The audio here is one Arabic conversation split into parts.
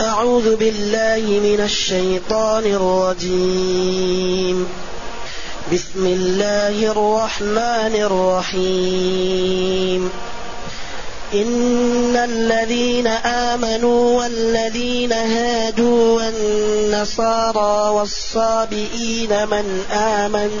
أعوذ بالله من الشيطان الرجيم. بسم الله الرحمن الرحيم. إن الذين آمنوا والذين هادوا والنصارى والصابئين من آمن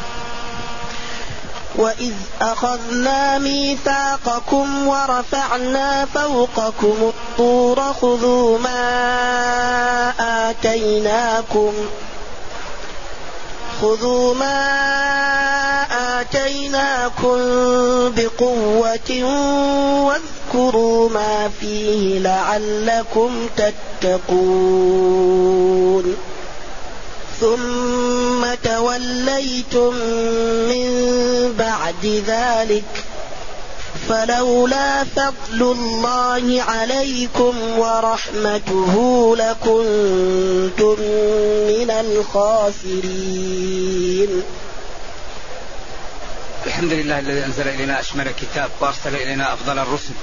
وإذ أخذنا ميثاقكم ورفعنا فوقكم الطور خذوا ما آتيناكم خذوا ما آتيناكم بقوة واذكروا ما فيه لعلكم تتقون ثم توليتم من بعد ذلك فلولا فضل الله عليكم ورحمته لكنتم من الخاسرين. الحمد لله الذي أنزل إلينا أشمل الكتاب وأرسل إلينا أفضل الرسل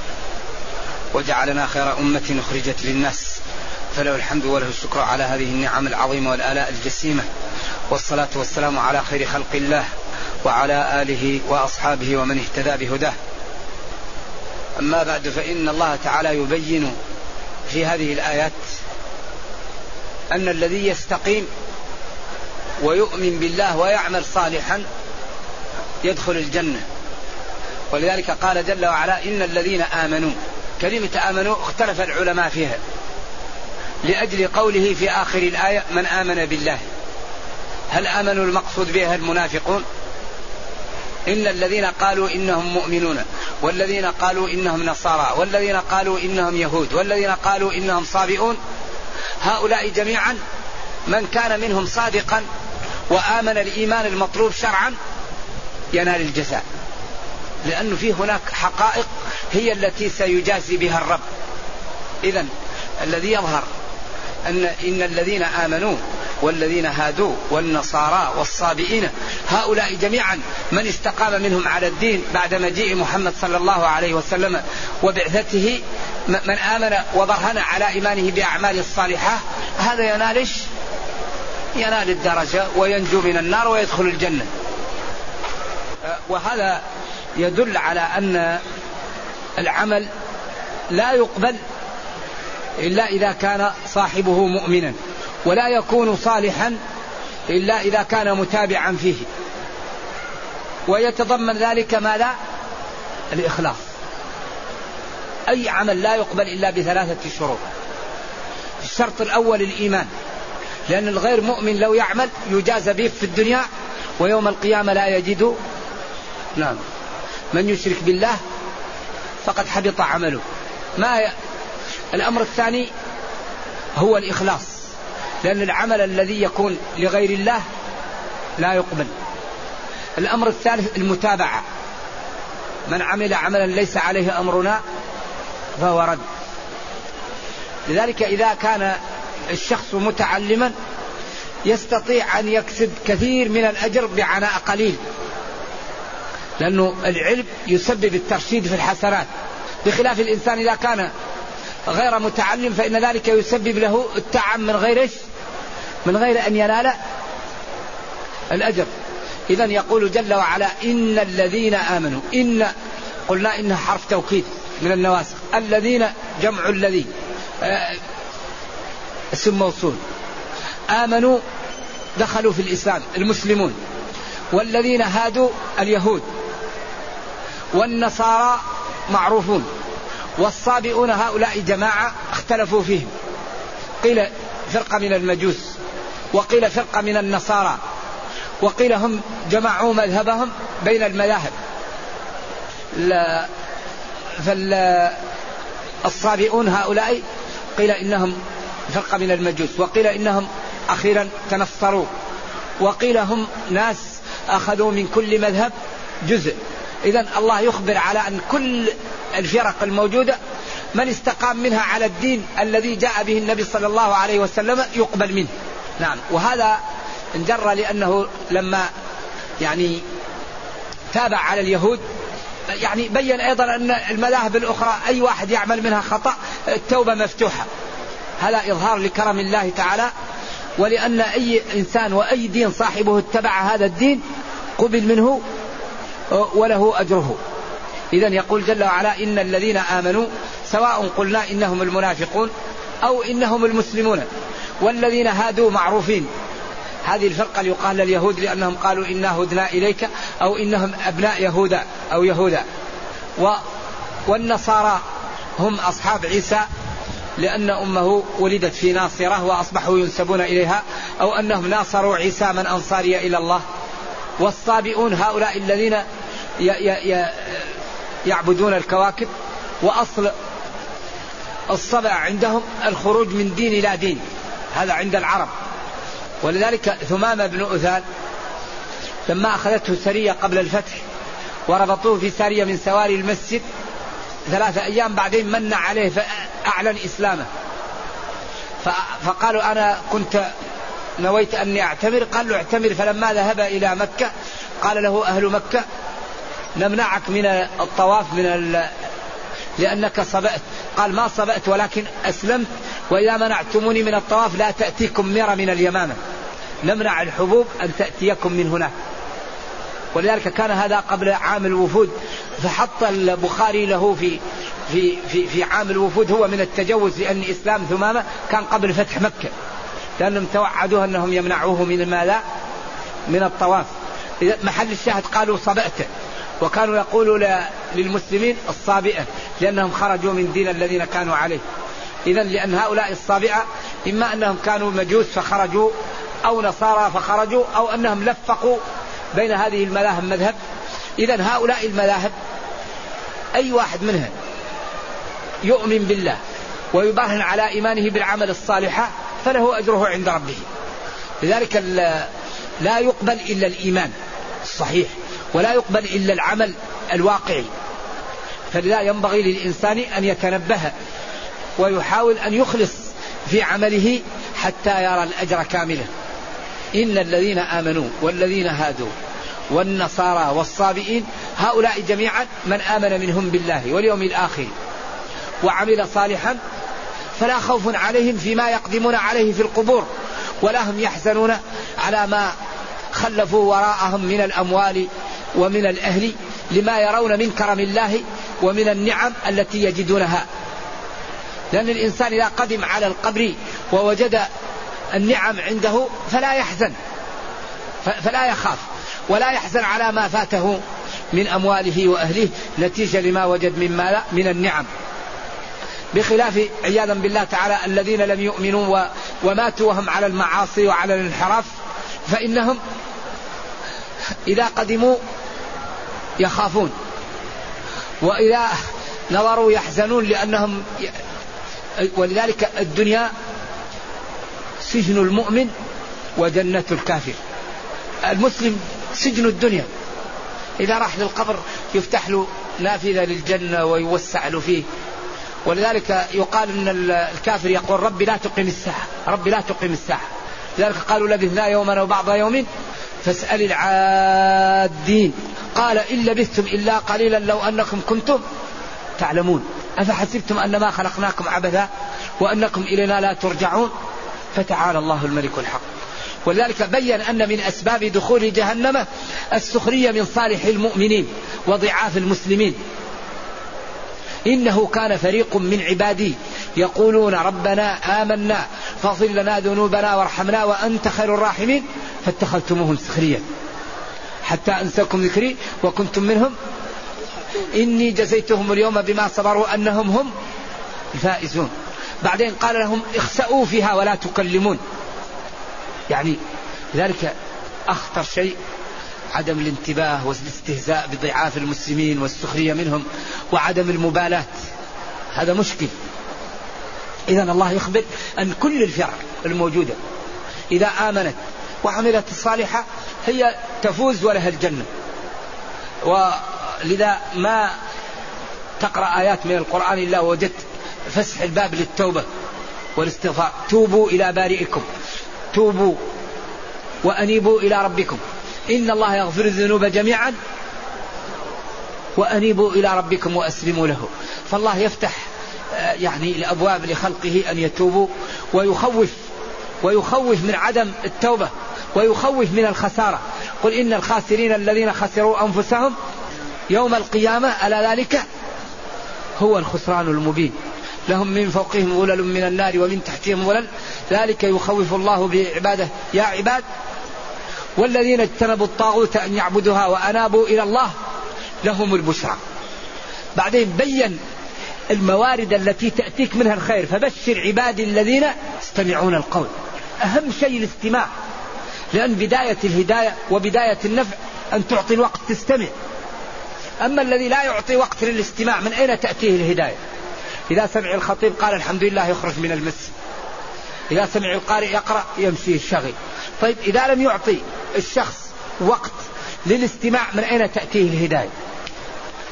وجعلنا خير أمة أخرجت للناس. فله الحمد وله الشكر على هذه النعم العظيمة والآلاء الجسيمة. والصلاة والسلام على خير خلق الله وعلى آله وأصحابه ومن اهتدى بهداه. أما بعد فإن الله تعالى يبين في هذه الآيات أن الذي يستقيم ويؤمن بالله ويعمل صالحا يدخل الجنة. ولذلك قال جل وعلا إن الذين آمنوا كلمة آمنوا اختلف العلماء فيها. لأجل قوله في آخر الآية من آمن بالله. هل آمنوا المقصود بها المنافقون؟ إن الذين قالوا إنهم مؤمنون والذين قالوا إنهم نصارى والذين قالوا إنهم يهود والذين قالوا إنهم صابئون هؤلاء جميعا من كان منهم صادقا وآمن الإيمان المطلوب شرعا ينال الجزاء. لأنه في هناك حقائق هي التي سيجازي بها الرب. إذا الذي يظهر أن إن الذين آمنوا والذين هادوا والنصارى والصابئين هؤلاء جميعا من استقام منهم على الدين بعد مجيء محمد صلى الله عليه وسلم وبعثته من آمن وبرهن على إيمانه بأعمال الصالحة هذا ينال ينال الدرجة وينجو من النار ويدخل الجنة. وهذا يدل على أن العمل لا يقبل إلا إذا كان صاحبه مؤمنا ولا يكون صالحا إلا إذا كان متابعا فيه. ويتضمن ذلك ما لا الإخلاص. أي عمل لا يقبل إلا بثلاثة شروط. الشرط الأول الإيمان لأن الغير مؤمن لو يعمل يجازى به في الدنيا ويوم القيامة لا يجد. نعم. من يشرك بالله فقد حبط عمله. ما الأمر الثاني هو الإخلاص لأن العمل الذي يكون لغير الله لا يقبل. الأمر الثالث المتابعة من عمل عملا ليس عليه أمرنا فهو رد. لذلك إذا كان الشخص متعلما يستطيع أن يكسب كثير من الأجر بعناء قليل لأنه العلم يسبب الترشيد في الحسنات. بخلاف الإنسان إذا كان غير متعلم فإن ذلك يسبب له التعب من غير من غير أن ينال الأجر. إذا يقول جل وعلا إن الذين آمنوا إن قلنا إنها حرف توكيد من النواسخ. الذين جمع الذي آه، اسم موصول. آمنوا دخلوا في الإسلام المسلمون. والذين هادوا اليهود. والنصارى معروفون. والصابئون هؤلاء جماعة اختلفوا فيهم. قيل فرقة من المجوس وقيل فرقة من النصارى وقيل هم جمعوا مذهبهم بين المذاهب. لا فالصابئون هؤلاء قيل إنهم فرقة من المجوس وقيل إنهم أخيرا تنصروا وقيل هم ناس أخذوا من كل مذهب جزء. إذا الله يخبر على أن كل الفرق الموجودة من استقام منها على الدين الذي جاء به النبي صلى الله عليه وسلم يقبل منه. نعم وهذا انجر لأنه لما يعني تابع على اليهود يعني بين أيضا أن المذاهب الأخرى أي واحد يعمل منها خطأ التوبة مفتوحة. هذا إظهار لكرم الله تعالى ولأن أي إنسان وأي دين صاحبه اتبع هذا الدين قبل منه وله أجره. إذا يقول جل وعلا إن الذين آمنوا سواء قلنا إنهم المنافقون أو إنهم المسلمون والذين هادوا معروفين. هذه الفرقة يقال لليهود لأنهم قالوا إنا هدنا إليك أو إنهم أبناء يهودا أو يهودا. و والنصارى هم أصحاب عيسى لأن أمه ولدت في ناصرة وأصبحوا ينسبون إليها أو أنهم ناصروا عيسى من أنصاري إلى الله. والصابئون هؤلاء الذين يعبدون الكواكب وأصل الصبع عندهم الخروج من دين إلى دين. هذا عند العرب. ولذلك ثمامة بن أثال لما أخذته سرية قبل الفتح وربطوه في سارية من سواري المسجد ثلاثة أيام بعدين من عليه فأعلن إسلامه. فقالوا أنا كنت نويت أني أعتمر قال له اعتمر فلما ذهب إلى مكة قال له أهل مكة نمنعك من الطواف من ال... لأنك صبأت. قال ما صبأت ولكن أسلمت وإذا منعتموني من الطواف لا تأتيكم مرة من اليمامة. نمنع الحبوب أن تأتيكم من هنا ولذلك كان هذا قبل عام الوفود. فحط البخاري له في في في في عام الوفود هو من التجوز لأن إسلام ثمامة كان قبل فتح مكة. لأنهم توعدوه أنهم يمنعوه من ماذا؟ من الطواف. محل الشاهد قالوا صبأت. وكانوا يقولوا للمسلمين الصابئة لأنهم خرجوا من دين الذين كانوا عليه. إذا لأن هؤلاء الصابئة إما أنهم كانوا مجوس فخرجوا أو نصارى فخرجوا أو أنهم لفقوا بين هذه المذاهب مذهب. إذا هؤلاء المذاهب أي واحد منها يؤمن بالله ويبرهن على إيمانه بالعمل الصالح فله أجره عند ربه. لذلك لا يقبل إلا الإيمان الصحيح. ولا يقبل إلا العمل الواقعي. فلذا ينبغي للإنسان أن يتنبه ويحاول أن يخلص في عمله حتى يرى الأجر كاملا. إن الذين آمنوا والذين هادوا والنصارى والصابئين هؤلاء جميعا من آمن منهم بالله واليوم الآخر وعمل صالحا فلا خوف عليهم فيما يقدمون عليه في القبور ولا هم يحزنون على ما خلفوا وراءهم من الأموال ومن الأهل لما يرون من كرم الله ومن النعم التي يجدونها. لأن الإنسان إذا قدم على القبر ووجد النعم عنده فلا يحزن فلا يخاف ولا يحزن على ما فاته من أمواله وأهله نتيجة لما وجد من مال من النعم. بخلاف عياذا بالله تعالى الذين لم يؤمنوا وماتوا وهم على المعاصي وعلى الانحراف فإنهم إذا قدموا يخافون. وإذا نظروا يحزنون لأنهم ولذلك الدنيا سجن المؤمن وجنة الكافر. المسلم سجن الدنيا. إذا راح للقبر يفتح له نافذة للجنة ويوسع له فيه. ولذلك يقال إن الكافر يقول ربي لا تقم الساعة. ربي لا تقم الساعة. لذلك قالوا لبثنا يوما أو بعض يوم فاسأل العادين. قال إن لبثتم إلا قليلا لو أنكم كنتم تعلمون. أفحسبتم أنما خلقناكم عبثا وأنكم إلينا لا ترجعون؟ فتعالى الله الملك الحق. ولذلك بين أن من أسباب دخول جهنم السخرية من صالح المؤمنين وضعاف المسلمين. إنه كان فريق من عبادي يقولون ربنا آمنا فاغفر لنا ذنوبنا وارحمنا وأنت خير الراحمين. فاتخذتموهم سخريا حتى أنساكم ذكري وكنتم منهم. إني جزيتهم اليوم بما صبروا أنهم هم الفائزون. بعدين قال لهم اخسأوا فيها ولا تكلمون. يعني ذلك أخطر شيء عدم الانتباه والاستهزاء بضعاف المسلمين والسخرية منهم وعدم المبالاة. هذا مشكل. إذا الله يخبر أن كل الفرق الموجودة إذا آمنت وعملت الصالحة هي تفوز ولها الجنة. ولذا ما تقرأ آيات من القرآن إلا وجدت فسح الباب للتوبة والاستغفار. توبوا إلى بارئكم توبوا وأنيبوا إلى ربكم. إن الله يغفر الذنوب جميعا وأنيبوا إلى ربكم وأسلموا له. فالله يفتح آه، يعني الأبواب لخلقه أن يتوبوا ويخوف ويخوف من عدم التوبة ويخوف من الخسارة. قل إن الخاسرين الذين خسروا أنفسهم يوم القيامة ألا ذلك هو الخسران المبين. لهم من فوقهم ظلل من النار ومن تحتهم ظلل ذلك يخوف الله بعباده. يا عباد والذين اجتنبوا الطاغوت أن يعبدوها وأنابوا إلى الله لهم البشرى. بعدين بين الموارد التي تأتيك منها الخير. فبشر عبادي الذين يستمعون القول. أهم شيء الاستماع. لأن بداية الهداية وبداية النفع أن تعطي الوقت تستمع. أما الذي لا يعطي وقت للاستماع من أين تأتيه الهداية؟ إذا سمع الخطيب قال الحمد لله يخرج من المسجد إذا سمع القارئ يقرأ يمشي الشغل. طيب إذا لم يعطي الشخص وقت للاستماع من أين تأتيه الهداية؟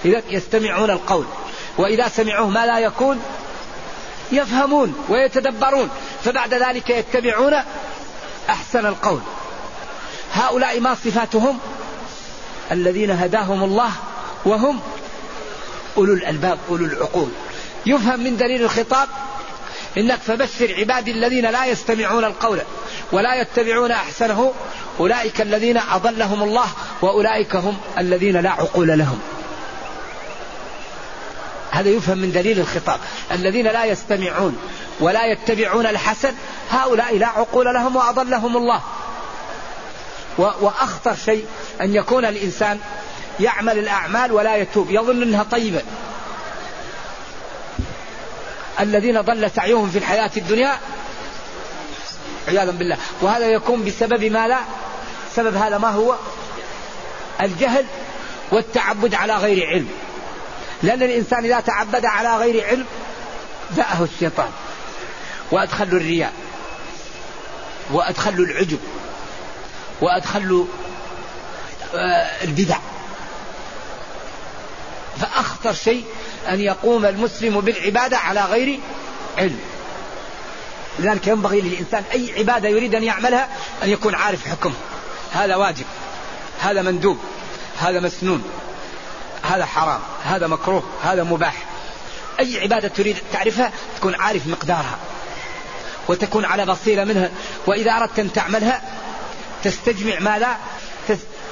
إذا يستمعون القول. وإذا سمعوه ما لا يكون؟ يفهمون ويتدبرون. فبعد ذلك يتبعون أحسن القول. هؤلاء ما صفاتهم؟ الذين هداهم الله وهم أولو الألباب أولو العقول. يفهم من دليل الخطاب إنك فبشر عبادي الذين لا يستمعون القول ولا يتبعون أحسنه أولئك الذين أضلهم الله وأولئك هم الذين لا عقول لهم. هذا يفهم من دليل الخطاب. الذين لا يستمعون ولا يتبعون الحسن هؤلاء لا عقول لهم وأضلهم الله. وأخطر شيء أن يكون الإنسان يعمل الأعمال ولا يتوب. يظن أنها طيبة. الذين ضل سعيهم في الحياة الدنيا عياذا بالله. وهذا يكون بسبب ما لا؟ سبب هذا ما هو؟ الجهل والتعبد على غير علم. لأن الإنسان إذا تعبد على غير علم جاءه الشيطان وأدخل الرياء وأدخل العجب. وأدخل آه، البدع. فأخطر شيء أن يقوم المسلم بالعبادة على غير علم. لذلك ينبغي للإنسان أي عبادة يريد أن يعملها أن يكون عارف حكمه هذا واجب هذا مندوب هذا مسنون هذا حرام هذا مكروه هذا مباح. أي عبادة تريد تعرفها تكون عارف مقدارها وتكون على بصيرة منها. وإذا أردت أن تعملها تستجمع ما لا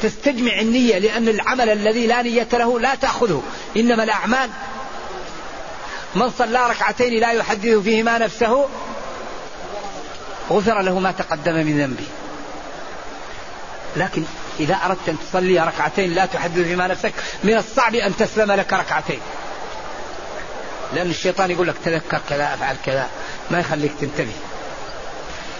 تستجمع النية لأن العمل الذي لا نية له لا تأخذه. إنما الأعمال من صلى ركعتين لا يحدث فيهما نفسه غفر له ما تقدم من ذنبه. لكن إذا أردت أن تصلي ركعتين لا تحدث فيما نفسك من الصعب أن تسلم لك ركعتين. لأن الشيطان يقول لك تذكر كذا أفعل كذا. ما يخليك تنتبه.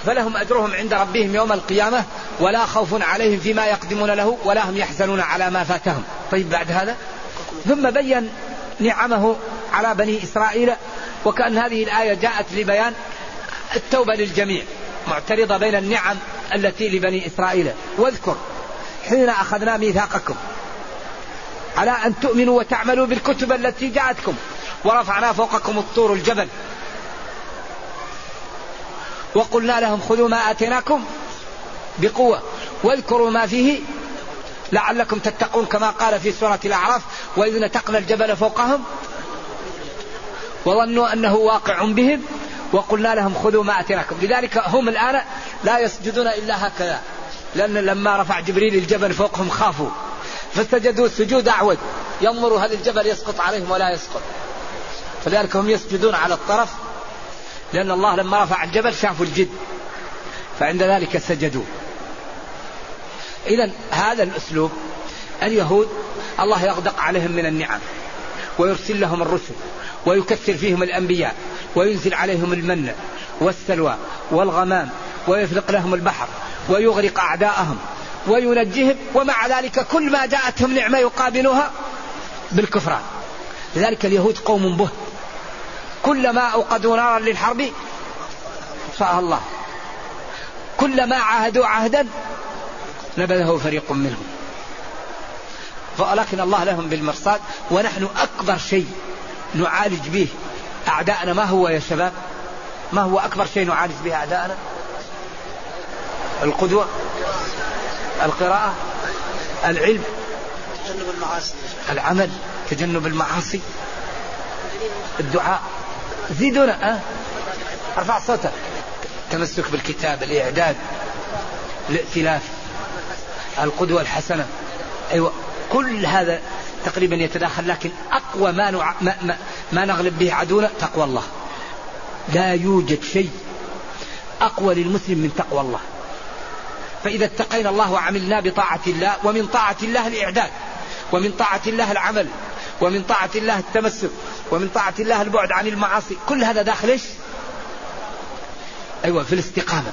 فلهم أجرهم عند ربهم يوم القيامة ولا خوف عليهم فيما يقدمون له ولا هم يحزنون على ما فاتهم. طيب بعد هذا؟ ثم بين نعمه على بني إسرائيل وكأن هذه الآية جاءت لبيان التوبة للجميع معترضة بين النعم التي لبني إسرائيل. واذكر حين أخذنا ميثاقكم على أن تؤمنوا وتعملوا بالكتب التي جاءتكم ورفعنا فوقكم الطور الجبل وقلنا لهم خذوا ما آتيناكم بقوة واذكروا ما فيه لعلكم تتقون كما قال في سورة الأعراف وإذ نتقنا الجبل فوقهم وظنوا أنه واقع بهم وقلنا لهم خذوا ما أتيناكم. لذلك هم الآن لا يسجدون إلا هكذا لأن لما رفع جبريل الجبل فوقهم خافوا فسجدوا سجود أعود. ينظروا هل الجبل يسقط عليهم ولا يسقط. فلذلك هم يسجدون على الطرف لأن الله لما رفع الجبل شافوا الجد فعند ذلك سجدوا. إذا هذا الأسلوب اليهود الله يغدق عليهم من النعم ويرسل لهم الرسل ويكثر فيهم الأنبياء وينزل عليهم المن والسلوى والغمام ويفلق لهم البحر ويغرق أعداءهم وينجيهم ومع ذلك كل ما جاءتهم نعمة يقابلها بالكفران. لذلك اليهود قوم به. كلما أوقدوا نارا للحرب اطفاها الله. كلما عاهدوا عهدا نبذه فريق منهم. ولكن الله لهم بالمرصاد ونحن أكبر شيء نعالج به أعداءنا. ما هو يا شباب؟ ما هو أكبر شيء نعالج به أعداءنا؟ القدوة القراءة العلم تجنب المعاصي. العمل تجنب المعاصي الدعاء. زيدونا أه؟ أرفع صوتك. التمسك بالكتاب الإعداد الائتلاف القدوة الحسنة. أيوة كل هذا تقريبا يتداخل لكن أقوى ما, نوع ما, ما, ما نغلب به عدونا تقوى الله. لا يوجد شيء أقوى للمسلم من تقوى الله. فإذا اتقينا الله وعملنا بطاعة الله ومن طاعة الله الإعداد ومن طاعة الله العمل ومن طاعة الله التمسك ومن طاعة الله البعد عن المعاصي كل هذا داخل إيش؟ أيوة في الاستقامة.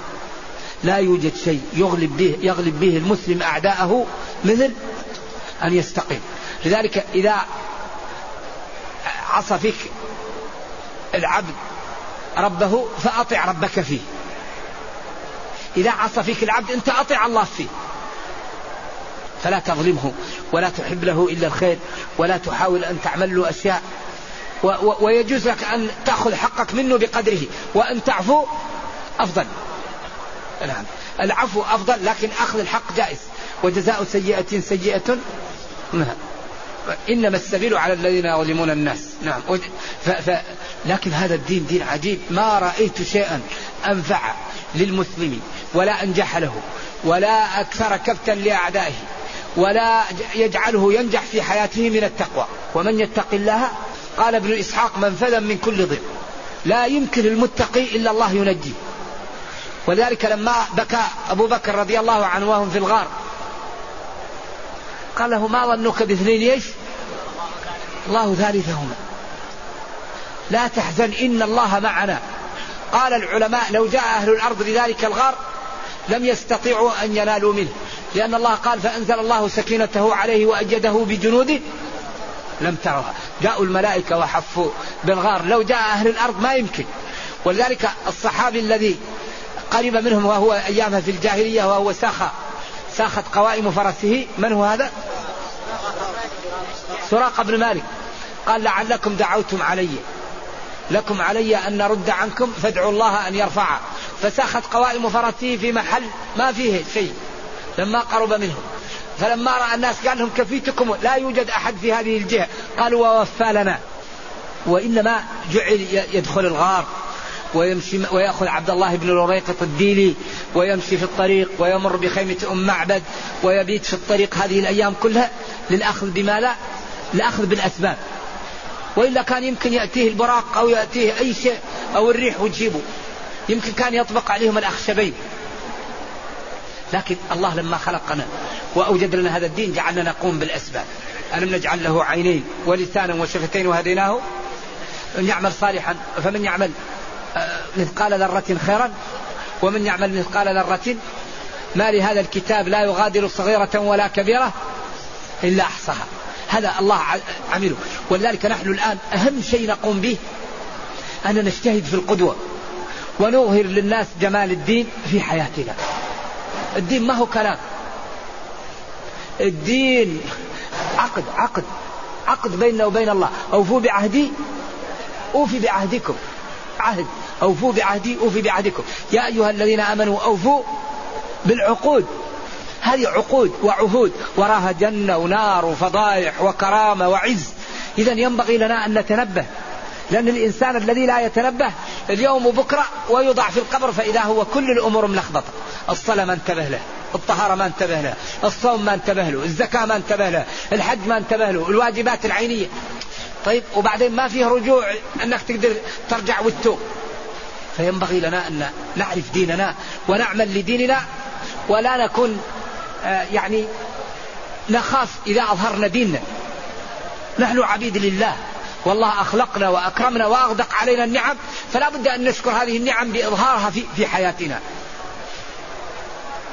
لا يوجد شيء يغلب به يغلب به المسلم أعداءه مثل أن يستقيم. لذلك إذا عصى فيك العبد ربه فأطع ربك فيه. إذا عصى فيك العبد أنت أطع الله فيه. فلا تظلمه ولا تحب له إلا الخير ولا تحاول أن تعمل له أشياء. و و ويجوز لك أن تأخذ حقك منه بقدره وأن تعفو أفضل. نعم. العفو أفضل لكن أخذ الحق جائز. وجزاء سيئة سيئة. نعم. إنما السبيل على الذين يظلمون الناس. نعم. ف ف لكن هذا الدين دين عجيب. ما رأيت شيئا أنفع للمسلم ولا أنجح له ولا أكثر كبتا لأعدائه. ولا يجعله ينجح في حياته من التقوى. ومن يتق الله؟ قال ابن إسحاق منفذا من كل ضيق لا يمكن المتقي إلا الله ينجيه. ولذلك لما بكى أبو بكر رضي الله عنه وهم في الغار قال له ما ظنك باثنين إيش؟ الله ثالثهما. لا تحزن إن الله معنا. قال العلماء لو جاء أهل الأرض لذلك الغار لم يستطيعوا أن ينالوا منه. لأن الله قال فأنزل الله سكينته عليه وأجده بجنود لم ترها جاءوا الملائكة وحفوا بالغار. لو جاء أهل الأرض ما يمكن. ولذلك الصحابي الذي قريب منهم وهو أيامها في الجاهلية وهو ساخ ساخت قوائم فرسه. من هو هذا؟ سراقة بن مالك. قال لعلكم دعوتم علي. لكم علي أن نرد عنكم فادعوا الله أن يرفع. فساخت قوائم فرسه في محل ما فيه شيء. لما قرب منهم. فلما رأى الناس قال لهم كفيتكم لا يوجد أحد في هذه الجهة. قالوا ووفى لنا. وإنما جعل يدخل الغار ويمشي ويأخذ عبد الله بن الوريقط الديلي ويمشي في الطريق ويمر بخيمة أم معبد ويبيت في الطريق هذه الأيام كلها للأخذ بما لا الأخذ بالأسباب. وإلا كان يمكن يأتيه البراق أو يأتيه أي شيء أو الريح وتجيبه. يمكن كان يطبق عليهم الأخشبين. لكن الله لما خلقنا وأوجد لنا هذا الدين جعلنا نقوم بالأسباب. ألم نجعل له عينين ولسانا وشفتين وهديناه؟ من يعمل صالحا فمن يعمل آه، مثقال ذرة خيرا ومن يعمل مثقال ذرة ما لهذا الكتاب لا يغادر صغيرة ولا كبيرة إلا أحصاها. هذا الله عمله. ولذلك نحن الآن أهم شيء نقوم به أن نجتهد في القدوة ونظهر للناس جمال الدين في حياتنا. الدين ما هو كلام. الدين عقد عقد عقد بيننا وبين الله. أوفوا بعهدي أوفي بعهدكم. عهد. أوفوا بعهدي أوفي بعهدكم. يا أيها الذين آمنوا أوفوا بالعقود. هذه عقود وعهود. وراها جنة ونار وفضائح وكرامة وعز. إذا ينبغي لنا أن نتنبه. لأن الإنسان الذي لا يتنبه اليوم وبكرة ويوضع في القبر فإذا هو كل الأمور ملخبطة. الصلاة ما انتبه له الطهارة ما انتبه له الصوم ما انتبه له الزكاة ما انتبه له الحج ما انتبه له الواجبات العينية. طيب وبعدين ما فيه رجوع أنك تقدر ترجع وتتوب. فينبغي لنا أن نعرف ديننا ونعمل لديننا ولا نكون آه، يعني نخاف إذا أظهرنا ديننا. نحن عبيد لله والله أخلقنا وأكرمنا وأغدق علينا النعم فلا بد أن نشكر هذه النعم بإظهارها في, في حياتنا.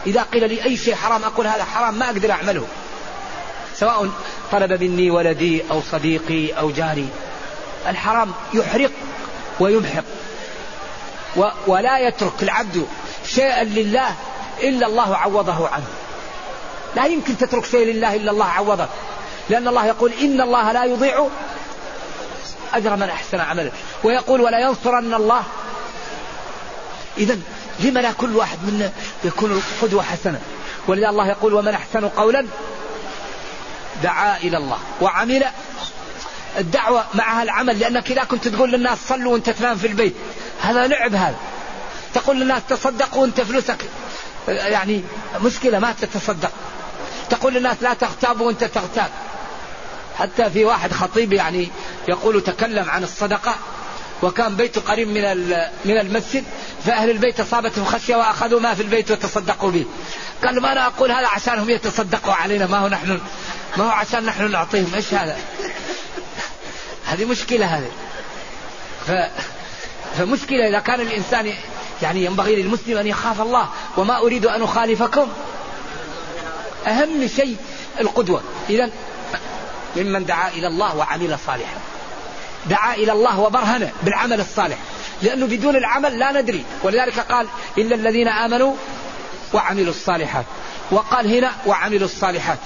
إذا قيل لي أي شيء حرام أقول هذا حرام ما أقدر أعمله. سواء طلب مني ولدي أو صديقي أو جاري. الحرام يحرق ويمحق. ولا يترك العبد شيئا لله إلا الله عوضه عنه. لا يمكن تترك شيء لله إلا الله عوضك لأن الله يقول إن الله لا يضيع أجر من أحسن عملا ويقول ولا ينصرن الله. إذا لما لا كل واحد منا يكون قدوة حسنة. ولذا الله يقول ومن أحسن قولا دعا إلى الله وعمل الدعوة معها العمل لأنك إذا كنت تقول للناس صلوا وأنت تنام في البيت هذا لعب هذا. تقول للناس تصدقوا وأنت فلوسك يعني مشكلة ما تتصدق. تقول للناس لا تغتابوا وأنت تغتاب. حتى في واحد خطيب يعني يقول تكلم عن الصدقة وكان بيته قريب من من المسجد فأهل البيت أصابتهم خشية وأخذوا ما في البيت وتصدقوا به. قال ما أنا أقول هذا عشانهم يتصدقوا علينا ما هو نحن ما هو عشان نحن نعطيهم إيش هذا؟ هذه مشكلة هذه. ف... فمشكلة إذا كان الإنسان يعني ينبغي للمسلم أن يخاف الله وما أريد أن أخالفكم أهم شيء القدوة. إذا ممن دعا إلى الله وعمل صالحا. دعا إلى الله وبرهن بالعمل الصالح. لأنه بدون العمل لا ندري. ولذلك قال إلا الذين آمنوا وعملوا الصالحات. وقال هنا وعملوا الصالحات.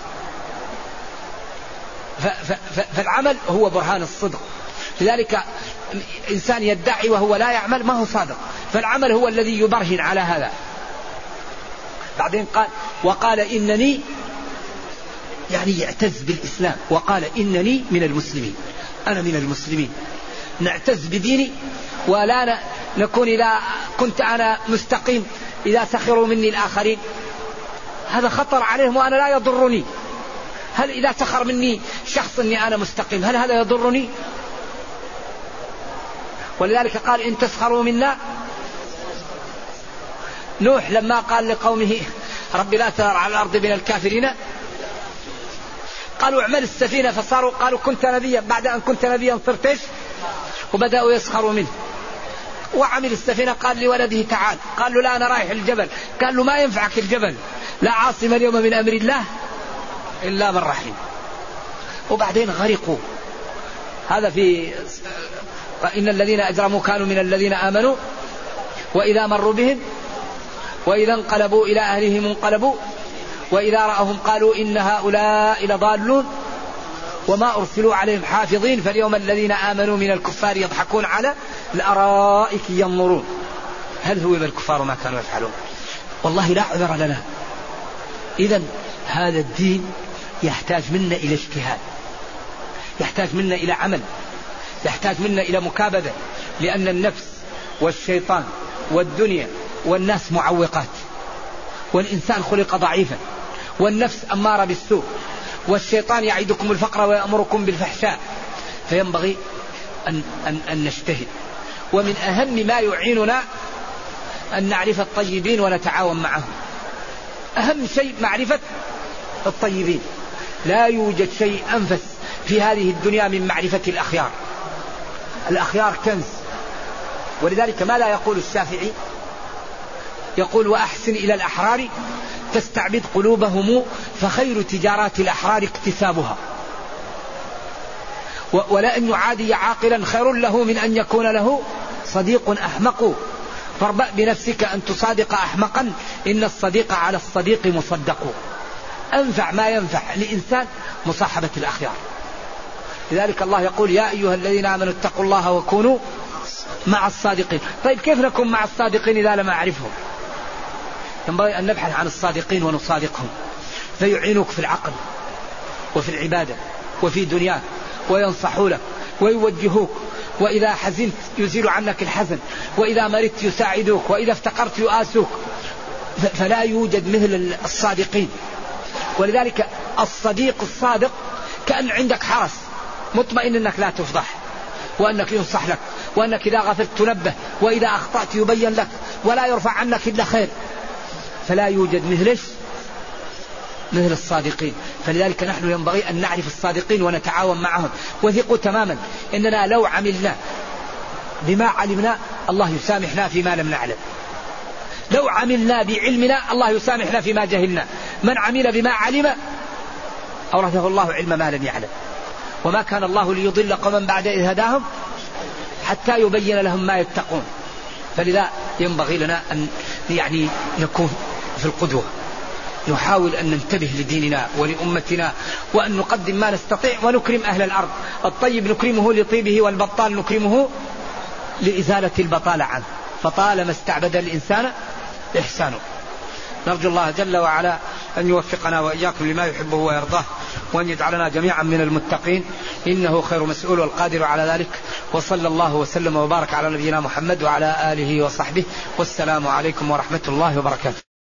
فالعمل هو برهان الصدق. لذلك إنسان يدعي وهو لا يعمل ما هو صادق. فالعمل هو الذي يبرهن على هذا. بعدين قال وقال إنني يعني يعتز بالإسلام. وقال إنني من المسلمين. أنا من المسلمين. نعتز بديني ولا نكون إذا كنت أنا مستقيم إذا سخروا مني الآخرين. هذا خطر عليهم وأنا لا يضرني. هل إذا سخر مني شخص أني أنا مستقيم هل هذا يضرني؟ ولذلك قال إن تسخروا منا. نوح لما قال لقومه رب لا تذر على الأرض من الكافرين. قالوا اعمل السفينة فصاروا قالوا كنت نبيا. بعد أن كنت نبيا صرت إيش؟ وبدأوا يسخروا منه. وعمل السفينة قال لولده تعال. قال له لا أنا رايح الجبل. قال له ما ينفعك الجبل. لا عاصم اليوم من أمر الله إلا من رحم وبعدين غرقوا. هذا في إن الذين أجرموا كانوا من الذين آمنوا وإذا مروا بهم وإذا انقلبوا إلى أهلهم انقلبوا وإذا رأهم قالوا إن هؤلاء لضالون وما أرسلوا عليهم حافظين فاليوم الذين آمنوا من الكفار يضحكون على الأرائك ينظرون. هل هو الكفار ما كانوا يفعلون؟ والله لا عذر لنا. إذا هذا الدين يحتاج منا إلى اجتهاد يحتاج منا إلى عمل يحتاج منا إلى مكابدة لأن النفس والشيطان والدنيا والناس معوقات والإنسان خلق ضعيفا. والنفس أمارة بالسوء والشيطان يعدكم الفقر ويأمركم بالفحشاء. فينبغي أن, أن, أن نجتهد. ومن أهم ما يعيننا أن نعرف الطيبين ونتعاون معهم. أهم شيء معرفة الطيبين. لا يوجد شيء أنفس في هذه الدنيا من معرفة الأخيار. الأخيار كنز. ولذلك ما لا يقول الشافعي يقول وأحسن إلى الأحرار تستعبد قلوبهم فخير تجارات الأحرار اكتسابها. ولأن يعادي عاقلا خير له من أن يكون له صديق أحمق. فاربأ بنفسك أن تصادق أحمقا إن الصديق على الصديق مصدق. أنفع ما ينفع لإنسان مصاحبة الأخيار. لذلك الله يقول يا أيها الذين آمنوا اتقوا الله وكونوا مع الصادقين. طيب كيف نكون مع الصادقين إذا لم أعرفهم؟ ينبغي أن نبحث عن الصادقين ونصادقهم. فيعينوك في العقل وفي العبادة وفي دنياك وينصحوا لك ويوجهوك. وإذا حزنت يزيل عنك الحزن. وإذا مرضت يساعدوك. وإذا افتقرت يؤاسوك. فلا يوجد مثل الصادقين. ولذلك الصديق الصادق كأن عندك حرس. مطمئن أنك لا تفضح. وأنك ينصح لك. وأنك إذا غفلت تنبه. وإذا أخطأت يبين لك. ولا يرفع عنك إلا خير. فلا يوجد مثل مثل الصادقين. فلذلك نحن ينبغي أن نعرف الصادقين ونتعاون معهم. وثقوا تماما. إننا لو عملنا بما علمنا الله يسامحنا فيما لم نعلم. لو عملنا بعلمنا الله يسامحنا فيما جهلنا. من عمل بما علم أورثه الله علم ما لم يعلم. وما كان الله ليضل قوما بعد إذ هداهم حتى يبين لهم ما يتقون. فلذا ينبغي لنا أن يعني نكون في القدوة. نحاول أن ننتبه لديننا ولأمتنا وأن نقدم ما نستطيع ونكرم أهل الأرض. الطيب نكرمه لطيبه والبطال نكرمه لإزالة البطالة عنه. فطالما استعبد الإنسان إحسانه. نرجو الله جل وعلا أن يوفقنا وإياكم لما يحبه ويرضاه وأن يجعلنا جميعا من المتقين. إنه خير مسؤول والقادر على ذلك. وصلى الله وسلم وبارك على نبينا محمد وعلى آله وصحبه. والسلام عليكم ورحمة الله وبركاته.